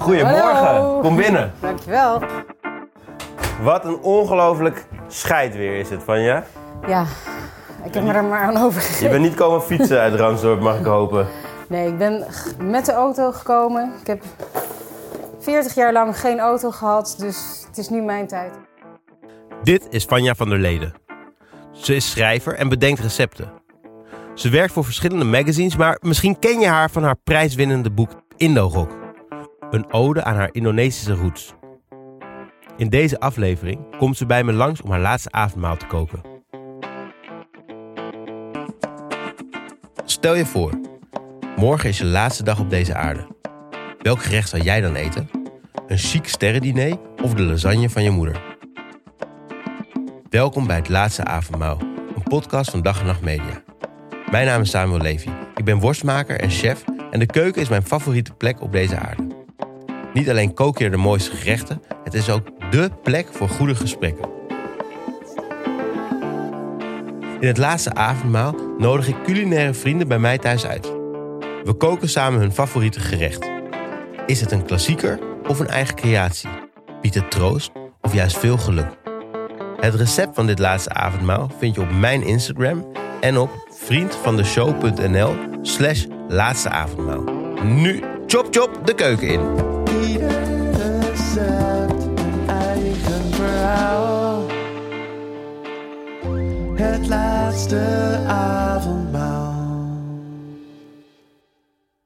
Goedemorgen, Hallo. kom binnen. Dankjewel. Wat een ongelooflijk scheidweer is het van je. Ja, ik heb me er maar aan Je overgegeven. bent niet komen fietsen uit Ransdorp, mag ik hopen. Nee, ik ben met de auto gekomen. Ik heb 40 jaar lang geen auto gehad, dus het is nu mijn tijd. Dit is Vanja van der Leden. Ze is schrijver en bedenkt recepten. Ze werkt voor verschillende magazines, maar misschien ken je haar van haar prijswinnende boek Indorok. Een ode aan haar Indonesische roots. In deze aflevering komt ze bij me langs om haar laatste avondmaal te koken. Stel je voor, morgen is je laatste dag op deze aarde. Welk gerecht zou jij dan eten? Een chic sterrendiner of de lasagne van je moeder? Welkom bij het Laatste Avondmaal, een podcast van Dag en Nacht Media. Mijn naam is Samuel Levy. Ik ben worstmaker en chef en de keuken is mijn favoriete plek op deze aarde. Niet alleen kook je de mooiste gerechten, het is ook dé plek voor goede gesprekken. In het Laatste Avondmaal nodig ik culinaire vrienden bij mij thuis uit. We koken samen hun favoriete gerecht. Is het een klassieker of een eigen creatie? Biedt het troost of juist veel geluk? Het recept van dit laatste avondmaal vind je op mijn Instagram en op vriendvandeshow.nl slash laatste avondmaal. Nu chop chop de keuken in. Ieder recept een eigen verhaal. Het laatste avondmaal.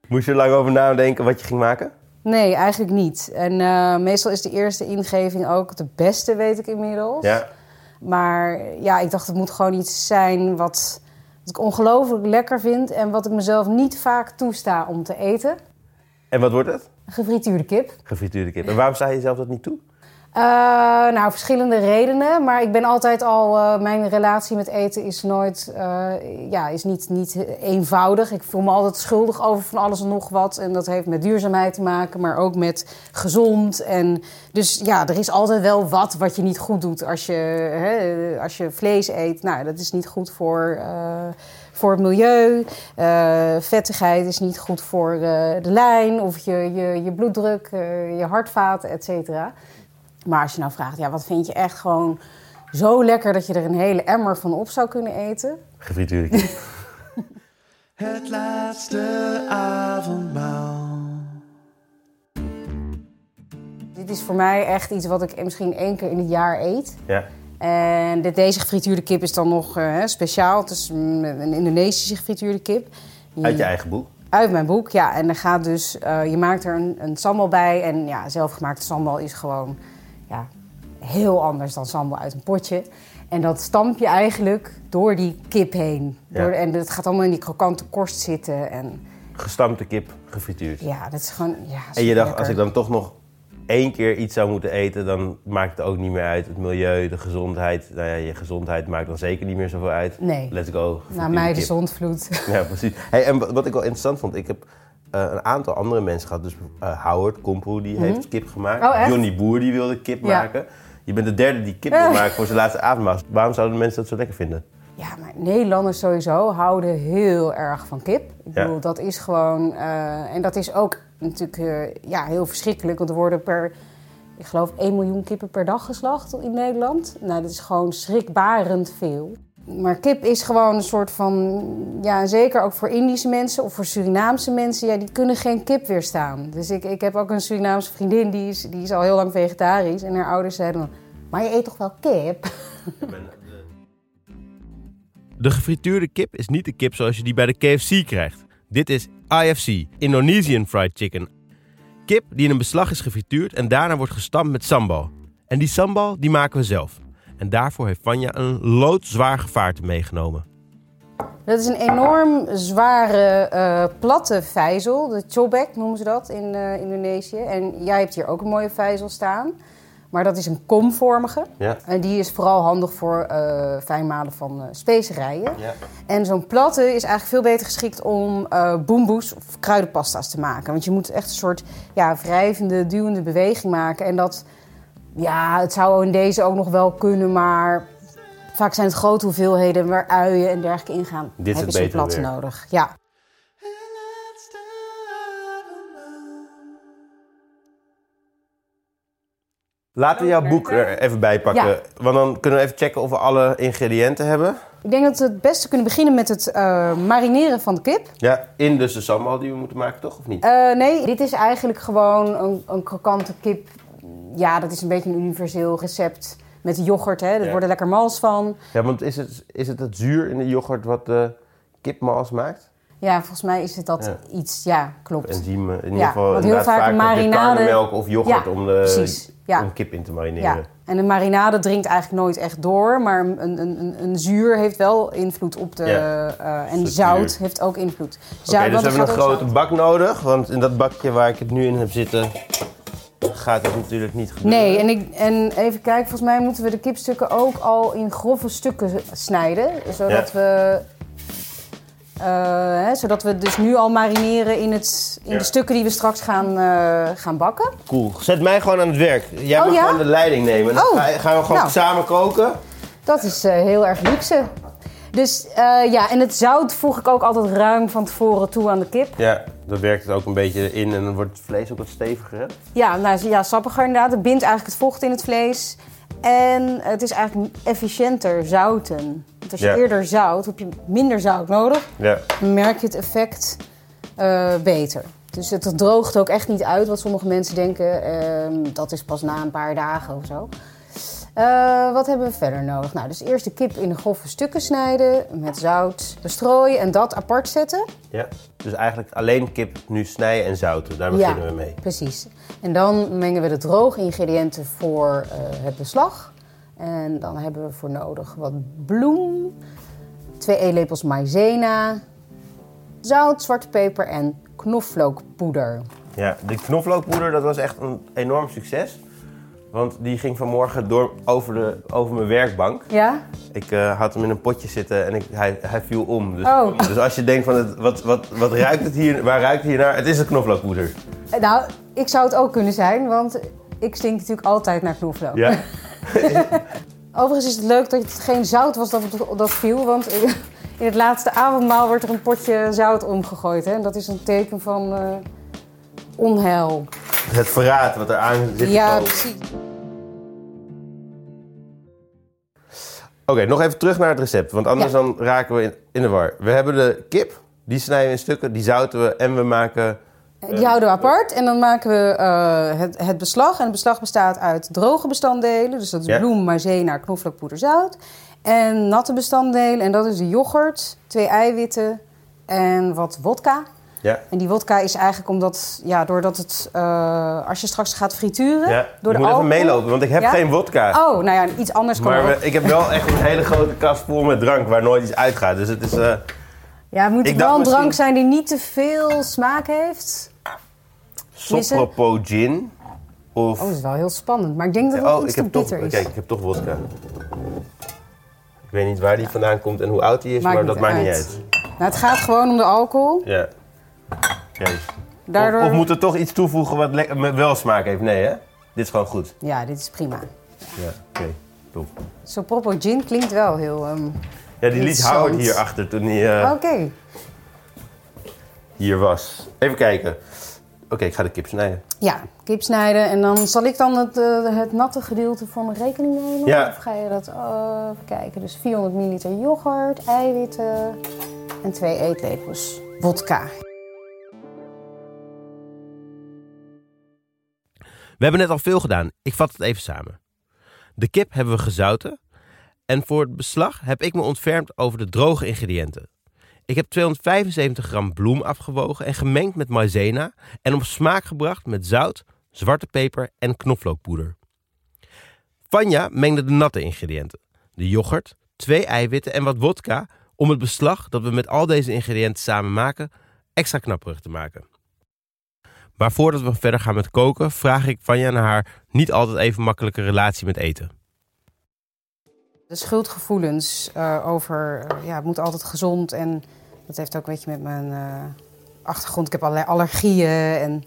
Moest je er lang over nadenken wat je ging maken? Nee, eigenlijk niet. En eh, meestal is de eerste ingeving ook de beste, weet ik inmiddels. Ja. Maar ja, ik dacht het moet gewoon iets zijn wat, wat ik ongelooflijk lekker vind... en wat ik mezelf niet vaak toesta om te eten. En wat wordt het? Gefrituurde kip. Gefrituurde kip. En waarom sta je jezelf dat niet toe? Eh, nou, verschillende redenen. Maar ik ben altijd al. eh, mijn relatie met eten is nooit. eh, ja, is niet, niet eenvoudig. Ik voel me altijd schuldig over van alles en nog wat. En dat heeft met duurzaamheid te maken, maar ook met gezond. En dus ja, er is altijd wel wat wat je niet goed doet als je, hè, als je vlees eet. Nou, dat is niet goed voor. Voor het milieu. Eh, vettigheid is niet goed voor eh, de lijn of je, je, je bloeddruk, eh, je hartvaten, et cetera. Maar als je nou vraagt, ja, wat vind je echt gewoon zo lekker dat je er een hele emmer van op zou kunnen eten? Gefrituurde kip. Het laatste avondmaal. Dit is voor mij echt iets wat ik misschien één keer in het jaar eet. Ja. En de, deze gefrituurde kip is dan nog eh, speciaal. Het is een Indonesische gefrituurde kip. Uit je eigen boek. Uit mijn boek, ja. En er gaat dus, eh, je maakt er een, een sambal bij. En ja, zelfgemaakte sambal is gewoon ja, heel anders dan sambal uit een potje. En dat stamp je eigenlijk door die kip heen. Ja. Door, en het gaat allemaal in die krokante korst zitten. En Gestampte kip, gefrituurd. ja, dat is gewoon. Ja, En je dacht, als ik dan toch nog één keer iets zou moeten eten, dan maakt het ook niet meer uit. Het milieu, de gezondheid. Nou ja, je gezondheid maakt dan zeker niet meer zoveel uit. Nee. Let's go. Nou, mij de zondvloed. Ja, precies. Hey, en wat ik wel interessant vond, ik heb eh, een aantal andere mensen gehad. Dus eh, Howard Komproe, die heeft kip gemaakt. Oh, echt? Johnny Boer, die wilde kip Ja. maken. Je bent de derde die kip wil maken voor zijn laatste avondmaal. Waarom zouden mensen dat zo lekker vinden? Ja, maar Nederlanders sowieso houden heel erg van kip. Ik Ja. bedoel, dat is gewoon... eh, en dat is ook natuurlijk eh, ja, heel verschrikkelijk. Want er worden per, ik geloof, 1 miljoen kippen per dag geslacht in Nederland. Nou, dat is gewoon schrikbarend veel. Maar kip is gewoon een soort van... Ja, zeker ook voor Indische mensen of voor Surinaamse mensen... Ja, die kunnen geen kip weerstaan. Dus ik, ik heb ook een Surinaamse vriendin, die is, die is al heel lang vegetarisch. En haar ouders zeiden dan... Maar je eet toch wel kip? De gefrituurde kip is niet de kip zoals je die bij de KFC krijgt. Dit is IFC, Indonesian Fried Chicken. Kip die in een beslag is gefrituurd en daarna wordt gestampt met sambal. En die sambal die maken we zelf. En daarvoor heeft Vanja een loodzwaar gevaarte meegenomen. Dat is een enorm zware, eh, platte vijzel. De chobek noemen ze dat in eh, Indonesië. En jij hebt hier ook een mooie vijzel staan. Maar dat is een komvormige. Ja. En die is vooral handig voor eh fijnmalen van eh, specerijen. Ja. En zo'n platte is eigenlijk veel beter geschikt om eh boemboes of kruidenpasta's te maken. Want je moet echt een soort ja, wrijvende, duwende beweging maken. En dat, ja, het zou in deze ook nog wel kunnen, maar vaak zijn het grote hoeveelheden waar uien en dergelijke ingaan. Dit is heb het je zo'n platte werk. nodig. Ja. Laten we jouw boek er even bij pakken. Ja. Want dan kunnen we even checken of we alle ingrediënten hebben. Ik denk dat we het beste kunnen beginnen met het eh, marineren van de kip. Ja, in dus de sambal die we moeten maken, toch? Of niet? Eh, nee, dit is eigenlijk gewoon een, een krokante kip. Ja, dat is een beetje een universeel recept met yoghurt. Hè. Ja. wordt er lekker mals van. Ja, want is het, is het het zuur in de yoghurt wat de kipmals maakt? Ja, volgens mij is het dat Ja. iets. Ja, klopt. Enzymen, in Ja, ieder geval want heel vaak een marinade- karnemelk of yoghurt om de om kip in te Ja, marineren. en de marinade dringt eigenlijk nooit echt door. Maar een, een, een, een zuur heeft wel invloed op de... Ja, eh, en zout heeft ook invloed. Oké, Zout- dus we hebben een grote bak nodig. Want in dat bakje waar ik het nu in heb zitten, gaat het natuurlijk niet gebeuren. Nee, en, ik, en even kijken, volgens mij moeten we de kipstukken ook al in grove stukken snijden. Zodat we... eh, hè, zodat we dus nu al marineren in, het, in Ja. de stukken die we straks gaan, eh, gaan bakken. Cool. Zet mij gewoon aan het werk. Jij Oh, mag ja? gewoon de leiding nemen. Dan Oh. ga- gaan we gewoon Nou. samen koken. Dat is eh, heel erg luxe. Dus eh, ja, en het zout voeg ik ook altijd ruim van tevoren toe aan de kip. Ja, dan werkt het ook een beetje in en dan wordt het vlees ook wat steviger. Hè? Ja, nou ja, sappiger inderdaad. Het bindt eigenlijk het vocht in het vlees. En het is eigenlijk efficiënter zouten. Want als je Ja. eerder zout, heb je minder zout nodig. Ja. Dan merk je het effect eh, beter. Dus het droogt ook echt niet uit wat sommige mensen denken. Ehm, dat is pas na een paar dagen of zo. Eh, wat hebben we verder nodig? Nou, dus eerst de kip in grove stukken snijden met zout bestrooien en dat apart zetten. ja. Dus eigenlijk alleen kip nu snijden en zouten. Daar beginnen we mee. Precies. En dan mengen we de droge ingrediënten voor eh, het beslag. En dan hebben we voor nodig wat bloem, twee eetlepels maïzena, zout, zwarte peper en knoflookpoeder. Ja, de knoflookpoeder dat was echt een enorm succes. Want die ging vanmorgen door over, de, over mijn werkbank. Ja? Ik eh, had hem in een potje zitten en ik, hij, hij viel om. Dus, Oh. dus als je denkt van het, wat, wat, wat ruikt het hier, waar ruikt het hier naar? Het is een knoflookpoeder. Eh, Nou, ik zou het ook kunnen zijn, want ik stink natuurlijk altijd naar knoflook. Ja? Overigens is het leuk dat het geen zout was dat, dat viel, want in het laatste avondmaal wordt er een potje zout omgegooid. Hè? En dat is een teken van eh, onheil. Het verraad wat er aan zit te Ja, precies. Oké, nog even terug naar het recept, want anders Ja. dan raken we in, in de war. We hebben de kip, die snijden we in stukken, die zouten we en we maken... Die houden we apart en dan maken we eh, het, het beslag. En het beslag bestaat uit droge bestanddelen. Dus dat is Ja. bloem, maizena, knoflookpoeder, zout. En natte bestanddelen. En dat is de yoghurt, twee eiwitten en wat wodka. Ja, En die wodka is eigenlijk omdat, ja, doordat het, eh, als je straks gaat frituren, ja. door je de moet alcohol... even meelopen, want ik heb Ja? geen wodka. Oh, nou ja, iets anders kan maar we- ik heb wel echt een hele grote kast vol met drank waar nooit iets uitgaat. Dus het is... eh, Ja, het moet Ik wel een drank zijn die niet te veel smaak heeft. Sopropo gin. Of... Oh, dat is wel heel spannend. Maar ik denk dat het Oh, iets ik te heb toch, bitter is. kijk, ik heb toch wodka. Ik weet niet waar die vandaan komt en hoe oud die is, Maakt maar dat maakt niet uit. uit. Nou, het gaat gewoon om de alcohol. Ja. Daardoor... Of, of moet er toch iets toevoegen wat met wel smaak heeft? Nee, hè? Dit is gewoon goed. Ja, dit is prima. Ja, oké. Top. Sopropo gin klinkt wel heel... ehm, Ja, die liet Interessant. Howard hier achter toen hij eh, Oké. hier was. Even kijken. Oké, ik ga de kip snijden. Ja, kip snijden. En dan zal ik dan het, eh, het natte gedeelte voor mijn rekening nemen? Ja. Of ga je dat... oh, even kijken. Dus 400 milliliter yoghurt, eiwitten en twee eetlepels wodka. We hebben net al veel gedaan. Ik vat het even samen. De kip hebben we gezouten. En voor het beslag heb ik me ontfermd over de droge ingrediënten. Ik heb 275 gram bloem afgewogen en gemengd met maizena en op smaak gebracht met zout, zwarte peper en knoflookpoeder. Vanja mengde de natte ingrediënten. De yoghurt, twee eiwitten en wat wodka om het beslag dat we met al deze ingrediënten samen maken extra knapperig te maken. Maar voordat we verder gaan met koken, vraag ik Vanja naar haar niet altijd even makkelijke relatie met eten. De schuldgevoelens eh, over, eh, ja, het moet altijd gezond. En dat heeft ook een beetje met mijn eh, achtergrond. Ik heb allerlei allergieën en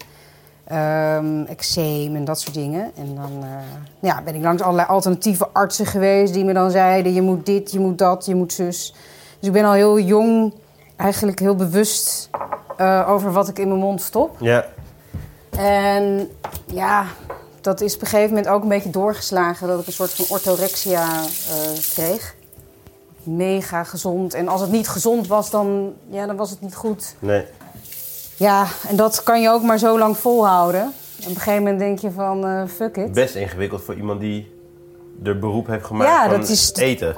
ehm eczeem en dat soort dingen. En dan ja, ben ik langs allerlei alternatieve artsen geweest die me dan zeiden... je moet dit, je moet dat, je moet zus. Dus ik ben al heel jong eigenlijk heel bewust over wat ik in mijn mond stop. Ja, En ja, dat is op een gegeven moment ook een beetje doorgeslagen dat ik een soort van orthorexia eh, kreeg. Mega gezond. En als het niet gezond was, dan, ja, dan was het niet goed. Nee. Ja, en dat kan je ook maar zo lang volhouden. Op een gegeven moment denk je van, eh, fuck it. Best ingewikkeld voor iemand die er beroep heeft gemaakt Ja, van dat is- eten.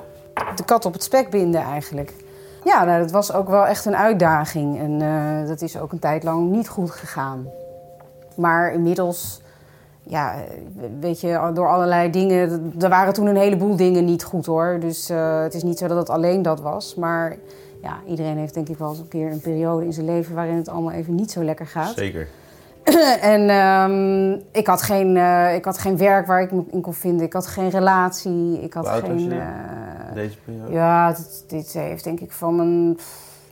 de kat op het spek binden eigenlijk. Ja, nou, dat was ook wel echt een uitdaging. En eh, dat is ook een tijd lang niet goed gegaan. Maar inmiddels, ja, weet je, door allerlei dingen... Er waren toen een heleboel dingen niet goed hoor. Dus eh, het is niet zo dat het alleen dat was. Maar ja, iedereen heeft denk ik wel eens een keer een periode in zijn leven... waarin het allemaal even niet zo lekker gaat. Zeker. En ehm, ik, had geen, eh, ik had geen werk waar ik me in kon vinden. Ik had geen relatie. Ik had geen... eh, Deze periode. ja, dit, dit heeft denk ik van mijn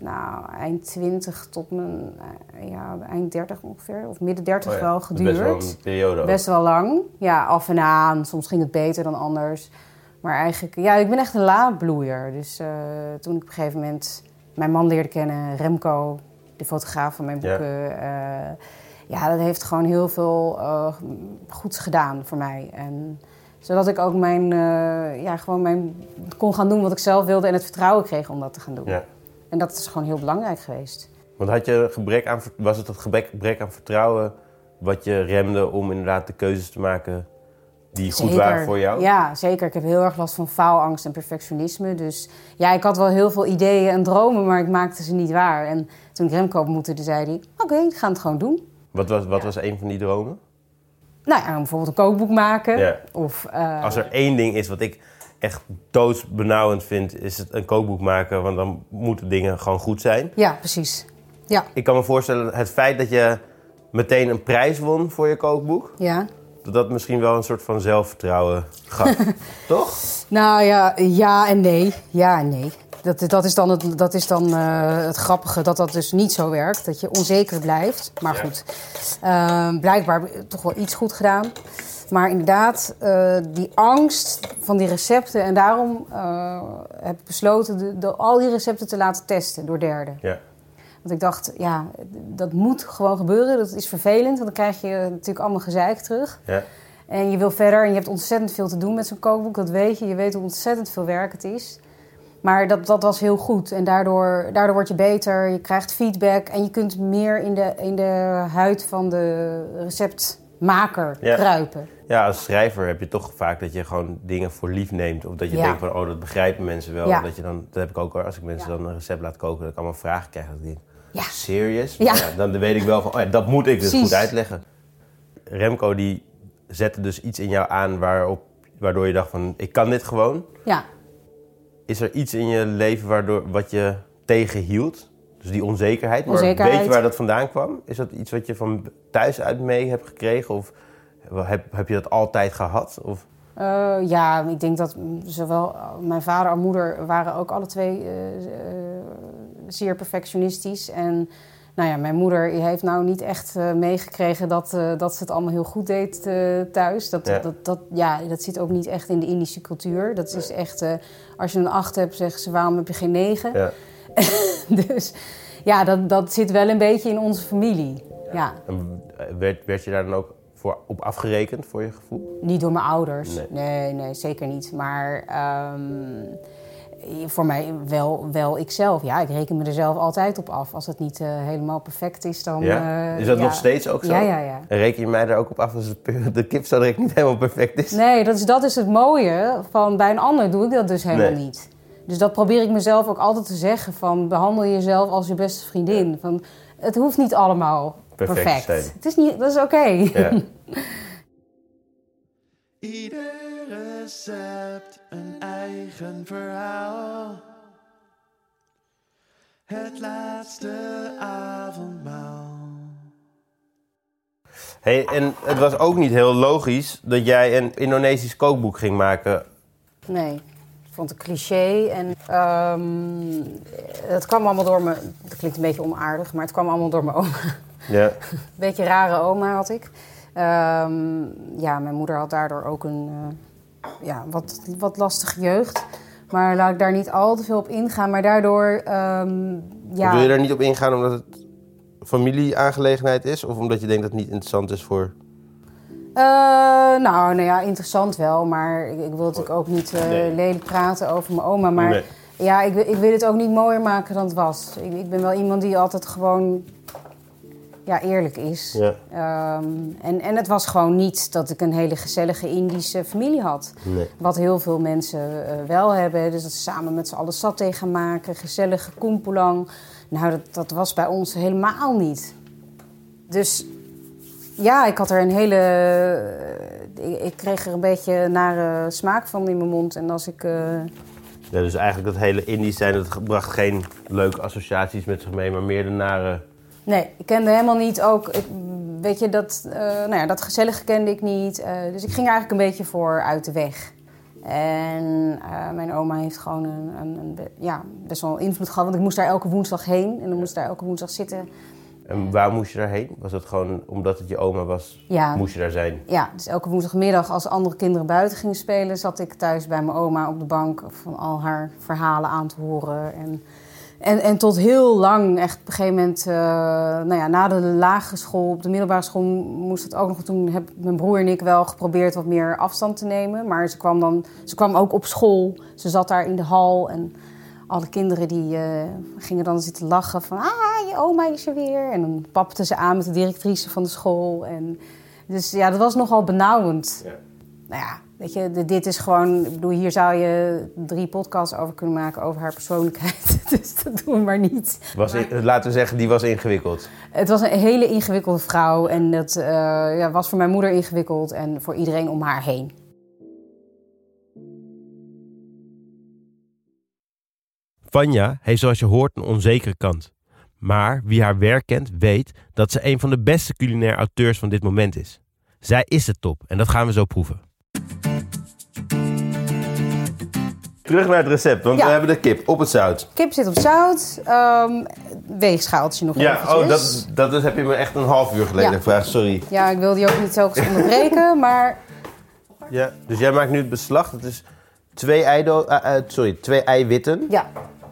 nou, eind 20 tot mijn eh, ja, eind 30 ongeveer. Of midden 30 Oh ja, wel geduurd. Best wel een periode ook. Best wel lang. Ja, af en aan. Soms ging het beter dan anders. Maar eigenlijk, ja, ik ben echt een laadbloeier. Dus eh, toen ik op een gegeven moment mijn man leerde kennen, Remco, de fotograaf van mijn Ja. boeken. eh, ja, dat heeft gewoon heel veel eh, goeds gedaan voor mij. En zodat ik ook mijn, ja, gewoon mijn, kon gaan doen wat ik zelf wilde en het vertrouwen kreeg om dat te gaan doen. Ja. En dat is gewoon heel belangrijk geweest. Want had je gebrek aan, was het het gebrek, aan vertrouwen wat je remde om inderdaad de keuzes te maken die goed waren voor jou? Ja, zeker. Ik heb heel erg last van faalangst en perfectionisme. Dus ja, ik had wel heel veel ideeën en dromen, maar ik maakte ze niet waar. En toen ik Remco ontmoette, zei hij... Oké, we gaan het gewoon doen. Wat, was, wat was een van die dromen? Nou ja, bijvoorbeeld een kookboek maken. Ja. Of, eh, Als er één ding is wat ik echt doodsbenauwend vind, is het een kookboek maken. Want dan moeten dingen gewoon goed zijn. Ja, precies. Ja, Ik kan me voorstellen, het feit dat je meteen een prijs won voor je kookboek, ja. dat dat misschien wel een soort van zelfvertrouwen gaf. Toch? Nou ja, ja en nee. Ja en nee. Dat, dat is dan, het, dat is dan eh, het grappige dat dat dus niet zo werkt. Dat je onzeker blijft. Maar Ja. goed, eh, blijkbaar toch wel iets goed gedaan. Maar inderdaad, eh, die angst van die recepten. En daarom eh, heb ik besloten de, de- al die recepten te laten testen door derden. Ja. Want ik dacht, ja, dat moet gewoon gebeuren. Dat is vervelend, want dan krijg je natuurlijk allemaal gezeik terug. ja. En je wil verder en je hebt ontzettend veel te doen met zo'n kookboek, dat weet je. Je weet hoe ontzettend veel werk het is. Maar dat, dat was heel goed en daardoor, daardoor word je beter, je krijgt feedback en je kunt meer in de, in de huid van de receptmaker Ja. kruipen. Ja, als schrijver heb je toch vaak dat je gewoon dingen voor lief neemt. Of dat je Ja. denkt van, oh, dat begrijpen mensen wel. Ja. Dat, je dan, dat heb ik ook hoor, als ik mensen Ja. dan een recept laat koken, dat ik allemaal vragen krijg. Dat ik denk, Ja. serious? Ja. Maar dan weet ik wel van, oh ja, dat moet ik dus Precies. goed uitleggen. Remco die zette dus iets in jou aan waarop, waardoor je dacht van, ik kan dit gewoon. Ja, Is er iets in je leven waardoor, wat je tegenhield? Dus die onzekerheid. Maar Onzekerheid. weet je waar dat vandaan kwam? Is dat iets wat je van thuis uit mee hebt gekregen? Of heb, heb je dat altijd gehad? Of... Eh, ja, ik denk dat zowel mijn vader en moeder waren ook alle twee eh, eh, zeer perfectionistisch. En nou ja, mijn moeder heeft nou niet echt meegekregen dat, dat ze het allemaal heel goed deed thuis. Dat, Ja. Dat, dat, ja, dat zit ook niet echt in de Indische cultuur. Dat is echt, eh, als je een acht hebt, zeggen ze waarom heb je geen negen? Ja. dus ja, dat, dat zit wel een beetje in onze familie. Ja. En werd, werd je daar dan ook voor op afgerekend, voor je gevoel? Niet door mijn ouders. Nee. Nee, nee, zeker niet. Maar ehm, voor mij wel, wel ikzelf. Ja, ik reken me er zelf altijd op af. Als het niet eh, helemaal perfect is, dan... Ja? eh, Is dat ja. nog steeds ook zo? Ja, ja, ja. En reken je mij daar ook op af als de, de kip zo direct niet helemaal perfect is? Nee, dat is, dat is het mooie. Van, bij een ander doe ik dat dus helemaal Nee. niet. Dus dat probeer ik mezelf ook altijd te zeggen. Van, behandel jezelf als je beste vriendin. Van, het hoeft niet allemaal Perfect. Het is niet, dat is oké. Ja. Ieder recept een eigen verhaal. Het laatste avondmaal. Hey, en het was ook niet heel logisch dat jij een Indonesisch kookboek ging maken. Nee, ik vond het cliché. En ehm, het kwam allemaal door me. Dat klinkt een beetje onaardig, maar het kwam allemaal door mijn oma. Ja. Een beetje rare oma had ik. Ehm, ja, mijn moeder had daardoor ook een eh, ja, wat, wat lastige jeugd. Maar laat ik daar niet al te veel op ingaan. Maar daardoor, ehm, ja... Wil je daar niet op ingaan omdat het familieaangelegenheid is? Of omdat je denkt dat het niet interessant is voor... Eh, nou, nou ja, interessant wel. Maar ik, ik wil natuurlijk ook niet Nee. lelijk praten over mijn oma. Maar Nee. ja, ik, wil- ik wil het ook niet mooier maken dan het was. Ik, ik ben wel iemand die altijd gewoon ja, eerlijk is. Ja. Ehm, en, en het was gewoon niet dat ik een hele gezellige Indische familie had. Nee. Wat heel veel mensen eh, wel hebben. Dus dat ze samen met z'n allen saté gaan maken. Gezellige koempoelang. Nou, dat, dat was bij ons helemaal niet. Dus ja, ik had er een hele... eh, ik, ik kreeg er een beetje nare smaak van in mijn mond. En als ik... eh, Ja, dus eigenlijk dat hele Indisch zijn, dat bracht geen leuke associaties met zich mee, maar meer de nare... Nee, ik kende helemaal niet ook... Ik, weet je, dat, eh, nou ja, dat gezellige kende ik niet. eh, dus ik ging eigenlijk een beetje voor uit de weg. En eh, mijn oma heeft gewoon een, een, een ja, best wel invloed gehad. Want ik moest daar elke woensdag heen. En dan moest ik daar elke woensdag zitten. En waar moest je daarheen? Was dat gewoon omdat het je oma was, Ja, moest je daar zijn? Ja, dus elke woensdagmiddag als andere kinderen buiten gingen spelen... zat ik thuis bij mijn oma op de bank van al haar verhalen aan te horen. En, en, en tot heel lang, echt op een gegeven moment... eh, nou ja, na de lagere school, op de middelbare school moest het ook nog... Toen heb mijn broer en ik wel geprobeerd wat meer afstand te nemen. Maar ze kwam, dan, ze kwam ook op school. Ze zat daar in de hal en... Alle kinderen die eh, gingen dan zitten lachen van... Ah, je oma is er weer. En dan papte ze aan met de directrice van de school. En dus ja, dat was nogal benauwend. Ja. Nou ja, weet je, de- dit is gewoon... Ik bedoel, hier zou je drie podcasts over kunnen maken over haar persoonlijkheid. Dus dat doen we maar niet. Was in- laten we zeggen, die was ingewikkeld. Het was een hele ingewikkelde vrouw. En dat eh, ja, was voor mijn moeder ingewikkeld en voor iedereen om haar heen. Vanja heeft zoals je hoort een onzekere kant. Maar wie haar werk kent, weet dat ze een van de beste culinair auteurs van dit moment is. Zij is de top en dat gaan we zo proeven. Terug naar het recept, want Ja. we hebben de kip op het zout. Kip zit op zout. ehm weegschaaltje nog Ja, eventjes. oh, dat, dat, heb je me echt een half uur geleden Ja. gevraagd, sorry. Ja, ik wil die ook niet telkens onderbreken, maar Ja, dus jij maakt nu het beslag. Dat is twee, eido, eh, eh, sorry, twee eiwitten. ja.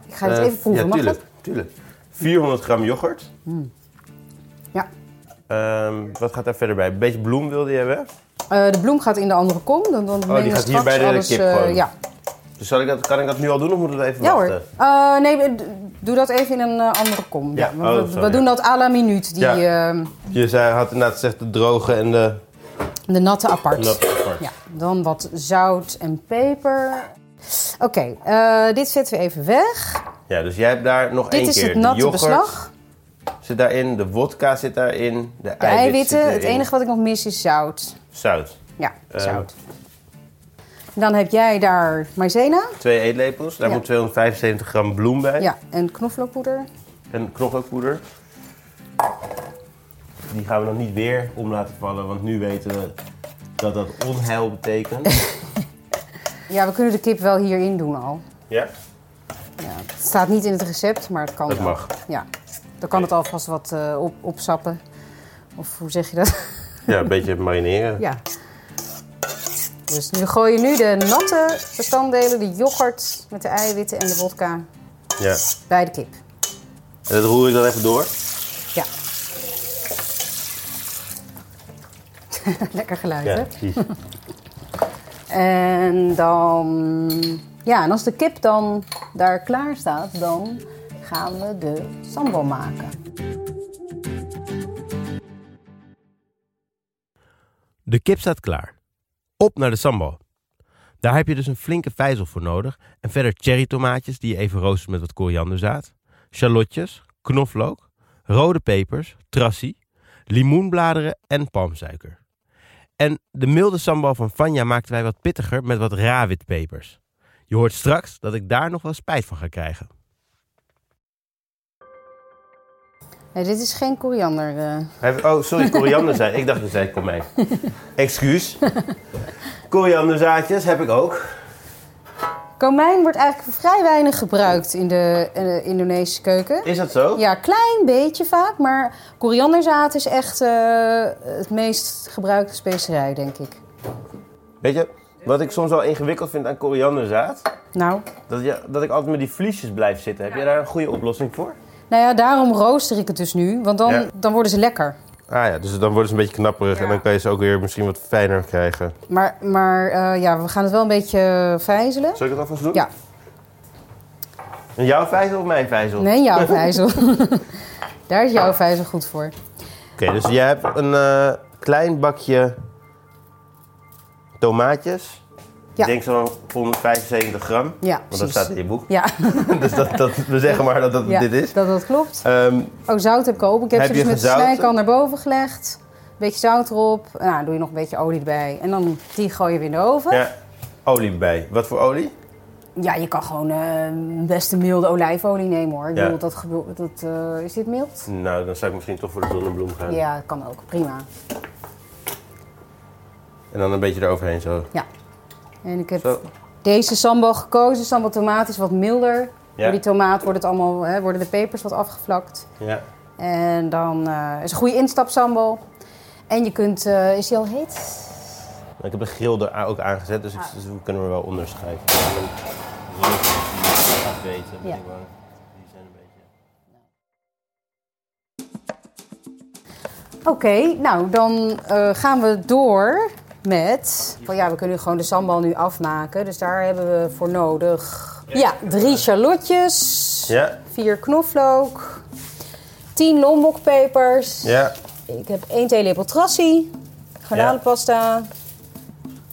Ik ga het Eh, even proeven, Ja, mag tuurlijk, dat? tuurlijk. 400 gram yoghurt. Ja. Ehm, wat gaat daar verder bij? Een beetje bloem wilde je hebben? De bloem gaat in de andere kom. Dan, dan Oh, die gaat hier bij de alles, kip gewoon. ja, Dus zal ik dat, kan ik dat nu al doen of moeten we even ja wachten? hoor. Eh, nee, doe dat even in een eh, andere kom. Ja, Ja, oh, we, sorry, we ja. doen dat à la minuut. Die, Ja. eh, Je zei, had inderdaad gezegd de droge en de de natte apart. natte apart. Ja, dan wat zout en peper. Oké, eh, dit zetten we even weg. Ja, dus jij hebt daar nog één Dit is keer. het natte beslag. zit daarin, de wodka zit daarin, de, De eiwitten. Het enige wat ik nog mis is zout. Zout. Ja, Eh. zout. Dan heb jij daar maizena. Twee eetlepels. Daar Ja. moet 275 gram bloem bij. Ja, en knoflookpoeder. En knoflookpoeder. Die gaan we nog niet weer om laten vallen, want nu weten we dat dat onheil betekent. Ja, we kunnen de kip wel hierin doen al. ja? Ja, het staat niet in het recept, maar het kan Dat wel. mag. Ja, dan kan het alvast wat eh, op, opsappen. Of hoe zeg je dat? Ja, een beetje marineren. ja. Dus nu gooi je nu de natte bestanddelen, de yoghurt met de eiwitten en de vodka Ja. bij de kip. En dat roer ik dan even door. Ja. Lekker geluid, Ja, hè? precies. En dan... Ja, en als de kip dan daar klaar staat, dan gaan we de sambal maken. De kip staat klaar. Op naar de sambal. Daar heb je dus een flinke vijzel voor nodig. En verder cherrytomaatjes die je even roostert met wat korianderzaad. Shallotjes, knoflook, rode pepers, trassie, limoenbladeren en palmsuiker. En de milde sambal van Vanja maakten wij wat pittiger met wat rawitpepers. Je hoort straks dat ik daar nog wel spijt van ga krijgen. Nee, dit is geen koriander. eh. Oh, sorry, koriander zei. Ik dacht dat zei komijn. Excuus. Korianderzaadjes heb ik ook. Komijn wordt eigenlijk vrij weinig gebruikt in de eh, Indonesische keuken. Is dat zo? Ja, klein beetje vaak, maar korianderzaad is echt eh, het meest gebruikte specerij, denk ik. Weet je, wat ik soms wel ingewikkeld vind aan korianderzaad? Nou, Dat, je, dat ik altijd met die vliesjes blijf zitten. Heb jij daar een goede oplossing voor? Nou ja, daarom rooster ik het dus nu, want dan, Ja. dan worden ze lekker. Ah ja, dus dan worden ze een beetje knapperig en dan kan je ze ook weer misschien wat fijner krijgen. Maar, maar eh, ja, we gaan het wel een beetje vijzelen. Zal ik het alvast doen? Ja, En jouw vijzel of mijn vijzel? nee, jouw vijzel. Daar is jouw vijzel goed voor. Oké, dus jij hebt een eh, klein bakje tomaatjes. Ja. Ik denk zo'n 175 gram. Ja, Want dat staat in je boek. Ja, dus dat, dat, we zeggen maar dat dat ja dit is. dat dat klopt. Ehm, Oh, zout heb ik ook. Ik heb, Heb ze dus met de snijkan naar boven gelegd. Beetje zout erop. Nou, doe je nog een beetje olie erbij. En dan die gooi je weer in de oven. Ja, ja, olie bij. Wat voor olie? je kan gewoon eh, best een milde olijfolie nemen hoor. Ik Ja. bedoel, dat, dat, eh, is dit mild? Nou, dan zou ik misschien toch voor de zonnebloem gaan. Ja, dat kan ook. Prima. En dan een beetje eroverheen zo. Ja. En ik heb Zo. deze sambal gekozen. Sambal tomaat is wat milder. Ja. Door die tomaat wordt het allemaal, hè, worden de pepers wat afgevlakt. Ja. En dan eh, is een goede instapsambal. En je kunt... eh, is die al heet? Ik heb de grill er ook aangezet, dus, ik, Ah. dus we kunnen er wel onder schuiven. En dan rustig die afweten. ben Ja. ik bang. Die zijn een beetje... Oké, nou dan eh, gaan we door met... Van, ja, we kunnen gewoon de sambal nu afmaken. Dus daar hebben we voor nodig... Ja, drie shallotjes. Ja, Vier knoflook. Tien lombokpepers. ja. Ik heb één theelepel trassie. Garnalenpasta.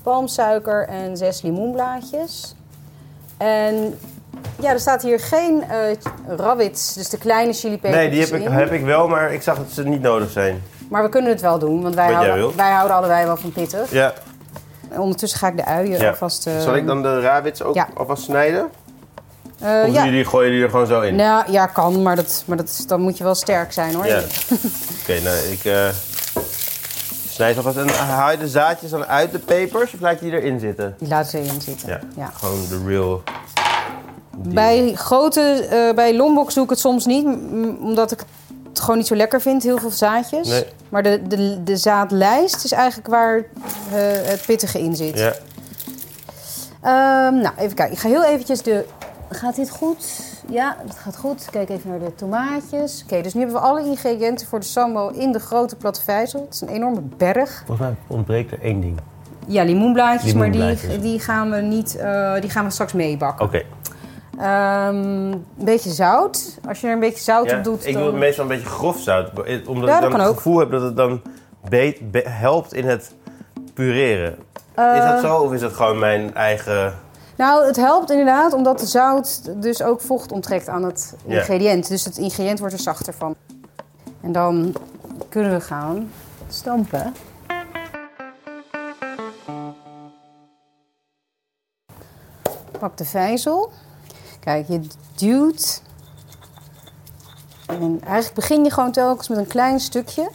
Palmsuiker en zes limoenblaadjes. En ja, er staat hier geen rabbits, dus de kleine chilipepers Nee, die heb ik, in. heb ik wel, maar ik zag dat ze niet nodig zijn. Maar we kunnen het wel doen, want wij, houden, wij houden allebei wel van pittig. Ja. En ondertussen ga ik de uien ja. alvast... eh, Zal ik dan de rawits ook ja. alvast snijden? eh, Of ja. jullie gooien die er gewoon zo in? Nou, ja, kan, maar, dat, maar dat, dan moet je wel sterk zijn hoor. Ja. Oké, nou, ik eh snijd alvast. En haal je de zaadjes dan uit de pepers of laat je die erin zitten? Die laten ze erin zitten. Ja, Ja. gewoon de real... deal. Bij grote, eh, bij Lombok doe ik het soms niet, omdat ik het gewoon niet zo lekker vind, heel veel zaadjes. Nee. Maar de, de, de zaadlijst is eigenlijk waar eh, het pittige in zit. Ja. Ehm, nou, even kijken. Ik ga heel eventjes de... Gaat dit goed? Ja, het gaat goed. Kijk even naar de tomaatjes. Oké, dus nu hebben we alle ingrediënten voor de sambal in de grote platte vijzel. Het is een enorme berg. Volgens mij ontbreekt er één ding. Ja, limoenblaadjes, maar Limoenblaadjes. die, die, gaan we niet, eh, die gaan we straks meebakken. Oké. Ehm, een beetje zout. Als je er een beetje zout Ja, op doet, ik dan... doe meestal een beetje grof zout. Omdat Ja, ik dan het ook. gevoel heb dat het dan be- helpt in het pureren. Eh, is dat zo of is dat gewoon mijn eigen... Nou, het helpt inderdaad omdat de zout dus ook vocht onttrekt aan het Ja. ingrediënt. Dus het ingrediënt wordt er zachter van. En dan kunnen we gaan stampen. Pak de vijzel. Kijk, je duwt. En eigenlijk begin je gewoon telkens met een klein stukje.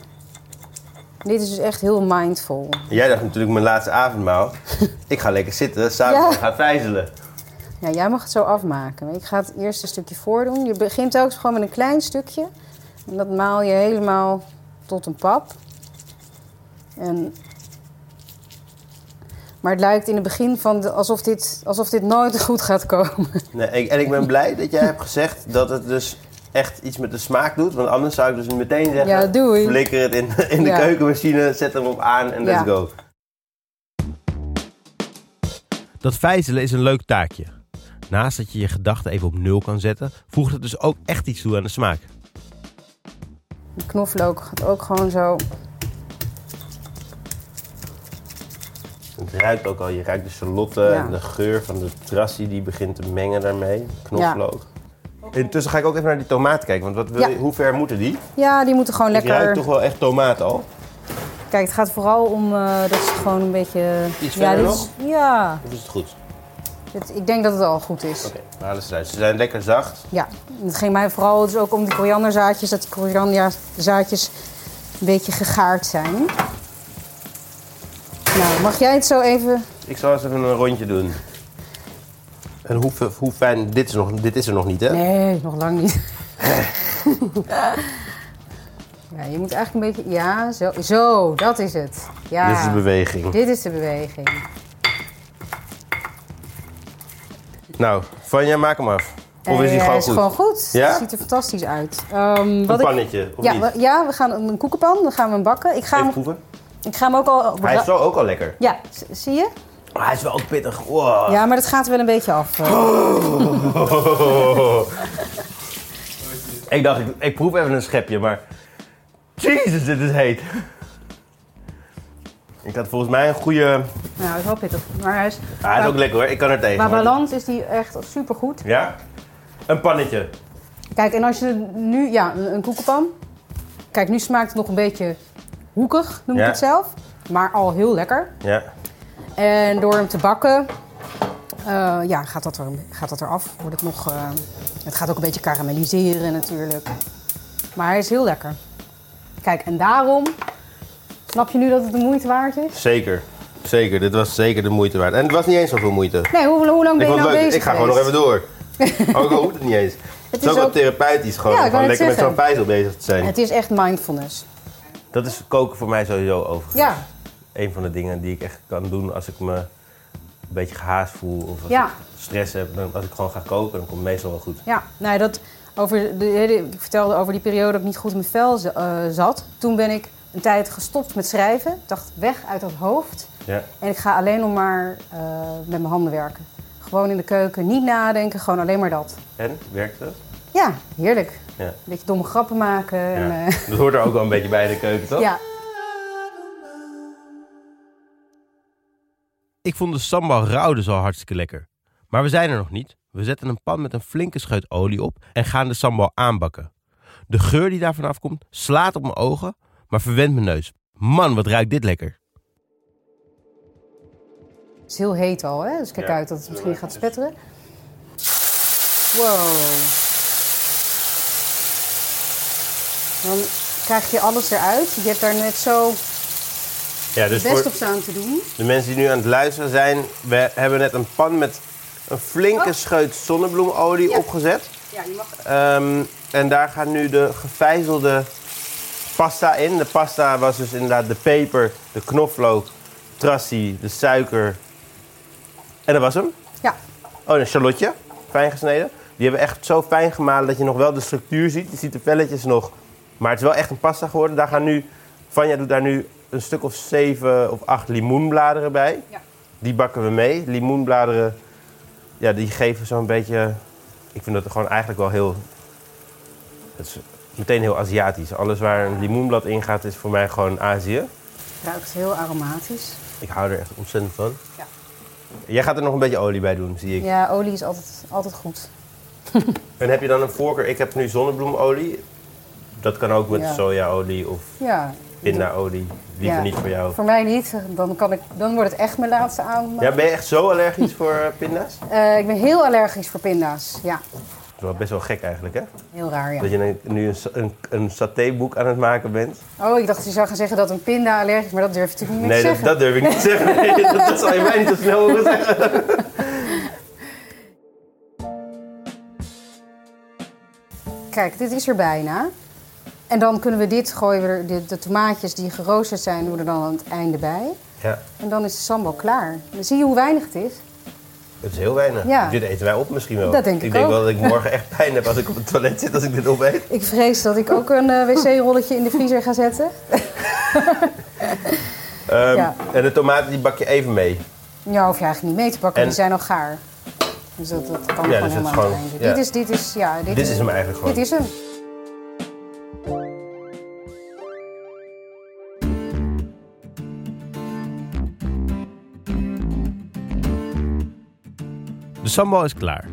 Dit is dus echt heel mindful. Jij dacht natuurlijk mijn laatste avondmaal. ik ga lekker zitten, samen Ja. gaan vijzelen. Ja, jij mag het zo afmaken. Ik ga het eerst een stukje voordoen. Je begint telkens gewoon met een klein stukje. En dat maal je helemaal tot een pap. En... Maar het lijkt in het begin van de, alsof, dit, alsof dit nooit goed gaat komen. Nee, ik- en ik ben blij dat jij hebt gezegd dat het dus echt iets met de smaak doet. Want anders zou ik dus meteen zeggen... Ja, doei. Flikker het in, in de Ja. keukenmachine, zet hem op aan en let's Ja. go. Dat vijzelen is een leuk taakje. Naast dat je je gedachten even op nul kan zetten, voegt het dus ook echt iets toe aan de smaak. De knoflook gaat ook gewoon zo. Het ruikt ook al, je ruikt de shalotte Ja. en de geur van de trassie die begint te mengen daarmee. Knoflook. Intussen ga ik ook even naar die tomaten kijken, want wat wil Ja. je, hoe ver moeten die? Ja, die moeten gewoon Ik ruik lekker. toch wel echt tomaat al. Kijk, het gaat vooral om eh, dat ze gewoon een beetje. Iets ja, verder dit is- ja Of is het goed? dit- ik denk dat het al goed is. Oké, we halen ze eruit. Ze zijn lekker zacht. Ja, het ging mij vooral dus ook om die korianderzaadjes, dat die korianderzaadjes een beetje gegaard zijn. Nou, mag jij het zo even... Ik zal eens even een rondje doen. En hoe, hoe fijn, dit is, nog, dit is er nog niet hè? Nee, nog lang niet. ja, je moet eigenlijk een beetje... Ja, zo, zo dat is het. Ja, Dit is de beweging. Dit is de beweging. Nou, Vanja, maak hem af. Of is die Eh, gewoon is goed? gewoon goed. Ja? Het ziet er fantastisch uit. Een wat ik, pannetje, of ja, niet? we, ja, we gaan een koekenpan, dan gaan we hem bakken. Ik ga, Even hem, proeven. Ik ga hem ook al... Hij is wel ook al lekker. Ja, zie je? Maar hij is wel ook pittig. Wow. Ja, maar dat gaat er wel een beetje af. eh. ik dacht, ik, ik proef even een schepje, maar... Jezus, dit is heet. Ik had volgens mij een goede... Nou, hij is wel pittig. Maar hij is, Ah, hij is ook lekker hoor, ik kan er tegen. maar- balans is die echt supergoed. Ja? Een pannetje. Kijk, en als je nu... Ja, een koekenpan. Kijk, nu smaakt het nog een beetje hoekig, noem Ja. ik het zelf. Maar al heel lekker. Ja. En door hem te bakken, eh, ja, gaat dat, er, gaat dat eraf. Wordt het, nog, eh, het gaat ook een beetje karamelliseren natuurlijk. Maar hij is heel lekker. Kijk, en daarom snap je nu dat het de moeite waard is? Zeker. Zeker, dit was zeker de moeite waard. En het was niet eens zoveel moeite. Nee, hoe, hoe lang Ik ben je nou leuk. bezig Ik ga gewoon nog even door. Ook al hoeft het niet eens. Het is is ook wel therapeutisch gewoon, Ja, lekker met zo'n vijzel bezig te zijn. Het is echt mindfulness. Dat is koken voor mij sowieso overigens. Ja, Een van de dingen die ik echt kan doen als ik me een beetje gehaast voel of als Ja. ik stress heb. Dan, als ik gewoon ga koken, dan komt het meestal wel goed. ja. Nou, dat, over de, hele- ik vertelde over die periode dat ik niet goed in mijn vel eh, zat. Toen ben ik een tijd gestopt met schrijven. Ik dacht, weg uit dat hoofd. Ja. En ik ga alleen nog maar eh, met mijn handen werken. Gewoon in de keuken, niet nadenken, gewoon alleen maar dat. En, werkt dat? Ja, heerlijk. Ja. Een beetje domme grappen maken. En, eh, Dat hoort er ook wel een beetje bij in de keuken, toch? ja. Ik vond de sambal rauw dus al hartstikke lekker. Maar we zijn er nog niet. We zetten een pan met een flinke scheut olie op en gaan de sambal aanbakken. De geur die daarvan afkomt slaat op mijn ogen, maar verwendt mijn neus. Man, wat ruikt dit lekker. Het is heel heet al, hè? Dus kijk Ja. uit dat het misschien gaat spetteren. Wow. Dan krijg je alles eruit. Je hebt daar net zo Ja, dus best op staan te doen. de mensen die nu aan het luisteren zijn, we hebben net een pan met een flinke Oh. scheut zonnebloemolie Ja. opgezet. Ja, je mag... Ehm, en daar gaat nu de gevijzelde pasta in. De pasta was dus inderdaad de peper, de knoflook, trassie, de suiker. En dat was hem. Ja, Oh, een shallotje, fijn gesneden. Die hebben we echt zo fijn gemalen dat je nog wel de structuur ziet. Je ziet de velletjes nog. Maar het is wel echt een pasta geworden. Daar gaan nu, Vanja doet daar nu een stuk of zeven of acht limoenbladeren bij. Ja. Die bakken we mee. Limoenbladeren, ja, die geven zo'n beetje... Ik vind dat gewoon eigenlijk wel heel... Het is meteen heel Aziatisch. Alles waar een limoenblad in gaat is voor mij gewoon Azië. ruikt heel aromatisch. Ik hou er echt ontzettend van. Ja. Jij gaat er nog een beetje olie bij doen, zie ik. Ja, olie is altijd, altijd goed. En heb je dan een voorkeur? Ik heb nu zonnebloemolie. Dat kan ook met Ja. sojaolie of Ja. pindaolie. Liever Ja. niet voor jou. Voor mij niet. Dan, kan ik, dan wordt het echt mijn laatste avondmaal. Ja, ben je echt zo allergisch voor eh, pinda's? Eh, ik ben heel allergisch voor pinda's. Ja, Dat is wel best wel gek eigenlijk, hè? heel raar, ja. Dat je nu een, een, een satéboek aan het maken bent. Oh, ik dacht je zou gaan zeggen dat een pinda allergisch is, maar dat durf je natuurlijk niet Nee, te dat, zeggen. dat durf ik niet te zeggen. Nee, dat, dat zal je mij niet zo snel horen zeggen. Kijk, dit is er bijna. En dan kunnen we dit gooien, we er, de, de tomaatjes die geroosterd zijn, doen we er dan aan het einde bij. Ja, En dan is de sambal klaar. Dan zie je hoe weinig het is. het is heel weinig. Ja. Dit eten wij op misschien wel. Dat denk ik Ik denk ook. wel dat ik morgen echt pijn heb als ik op het toilet zit als ik dit opeet. Ik vrees dat ik ook een eh, wc-rolletje in de vriezer ga zetten. Ehm, Ja. En de tomaten die bak je even mee. Ja, hoef je eigenlijk niet mee te pakken, En- die zijn al gaar. Dus dat, dat kan Ja, gewoon dus het is helemaal gewoon- einde. ja. Dit is, dit is, ja, dit, Dit is hem eigenlijk gewoon. Dit is hem. De sambal is klaar.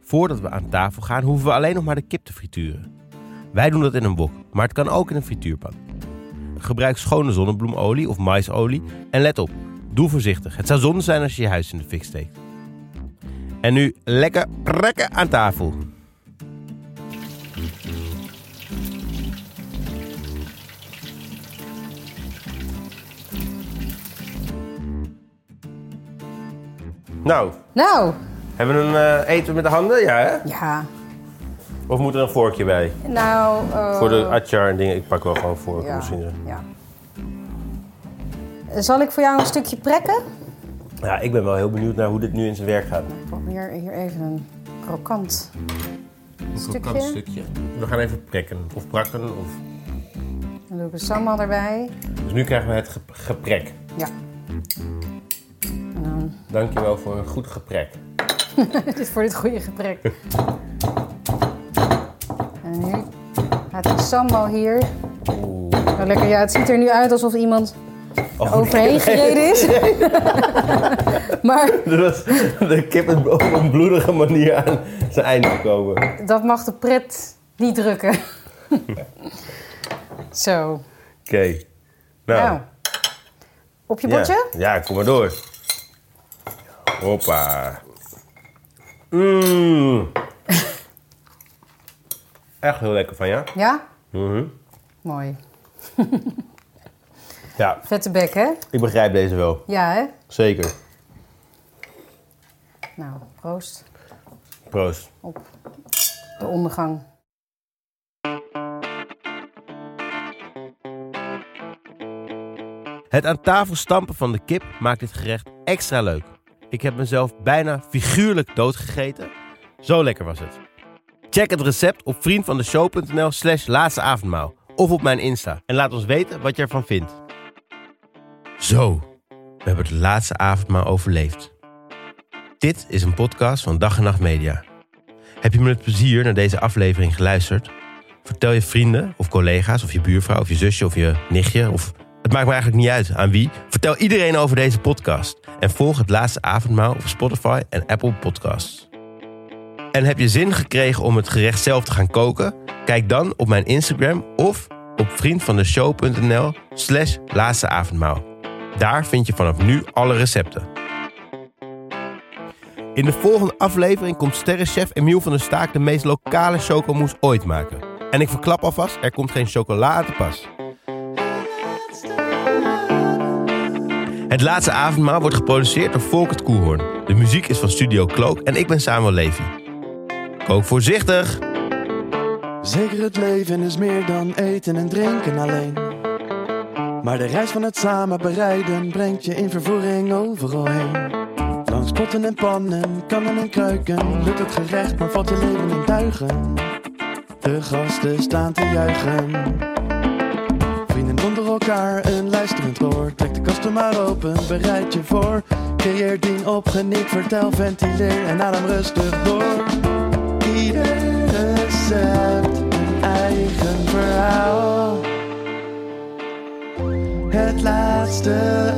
Voordat we aan tafel gaan, hoeven we alleen nog maar de kip te frituren. Wij doen dat in een wok, maar het kan ook in een frituurpan. Gebruik schone zonnebloemolie of maisolie en let op, doe voorzichtig. Het zou zonde zijn als je je huis in de fik steekt. En nu lekker rekken aan tafel. Nou, Nou, hebben we een eh, eten met de handen? Ja, hè? ja. Of moet er een vorkje bij? Nou, eh, Voor de atjar en dingen. Ik pak wel gewoon vork ja, misschien. ja. Zal ik voor jou een stukje prekken? Ja, ik ben wel heel benieuwd naar hoe dit nu in zijn werk gaat. Ik probeer hier even een krokant Een Stukje. krokant stukje. We gaan even prikken of prakken. Of... Dan doe ik een sambal erbij. Dus nu krijgen we het ge- geprek. Ja. En dan Dankjewel voor een goed geprek. dit voor dit goede gesprek. En nu gaat de sambal hier. Oeh. Nou, lekker. Ja, het ziet er nu uit alsof iemand Oh, overheen gereden is. maar Er was de kip is op een bloedige manier aan zijn einde gekomen. dat mag de pret niet drukken. Zo. Oké. Nou, Nou. Op je ja. bordje? Ja, kom maar door. Hoppa. Mmm. Echt heel lekker van ja. Ja? Mhm. Mooi. Ja, Vette bek, hè? ik begrijp deze wel. Ja, hè? Zeker. Nou, proost Proost. op de ondergang. Het aan tafel stampen van de kip maakt dit gerecht extra leuk. Ik heb mezelf bijna figuurlijk doodgegeten. Zo lekker was het. Check het recept op vriendvandeshow.nl slash laatste avondmaal. Of op mijn Insta. En laat ons weten wat je ervan vindt. Zo, we hebben het laatste avondmaal overleefd. Dit is een podcast van Dag en Nacht Media. Heb je met plezier naar deze aflevering geluisterd? Vertel je vrienden of collega's of je buurvrouw of je zusje of je nichtje of het maakt me eigenlijk niet uit aan wie. Vertel iedereen over deze podcast en volg het laatste avondmaal op Spotify en Apple Podcasts. En heb je zin gekregen om het gerecht zelf te gaan koken? Kijk dan op mijn Instagram of op vriendvandeshow.nl slash laatste. Daar vind je vanaf nu alle recepten. In de volgende aflevering komt sterrenchef Emiel van der Staak de meest lokale chocomousse ooit maken. En ik verklap alvast, er komt geen chocola aan te pas. Het laatste avondmaal wordt geproduceerd door Volkert Koehoorn. De muziek is van Studio Cloak en ik ben Samuel Levy. Kook voorzichtig! Zeker het leven is meer dan eten en drinken alleen. Maar de reis van het samen bereiden brengt je in vervoering overal heen. Langs potten en pannen, kannen en kruiken, lukt het gerecht, maar valt je leven in duigen. De gasten staan te juichen. Elkaar, een luisterend oor. Trek de kasten maar open, bereid je voor. Creëer dien op, geniet, vertel, ventileer en adem rustig door. Ieder recept een eigen verhaal. Het laatste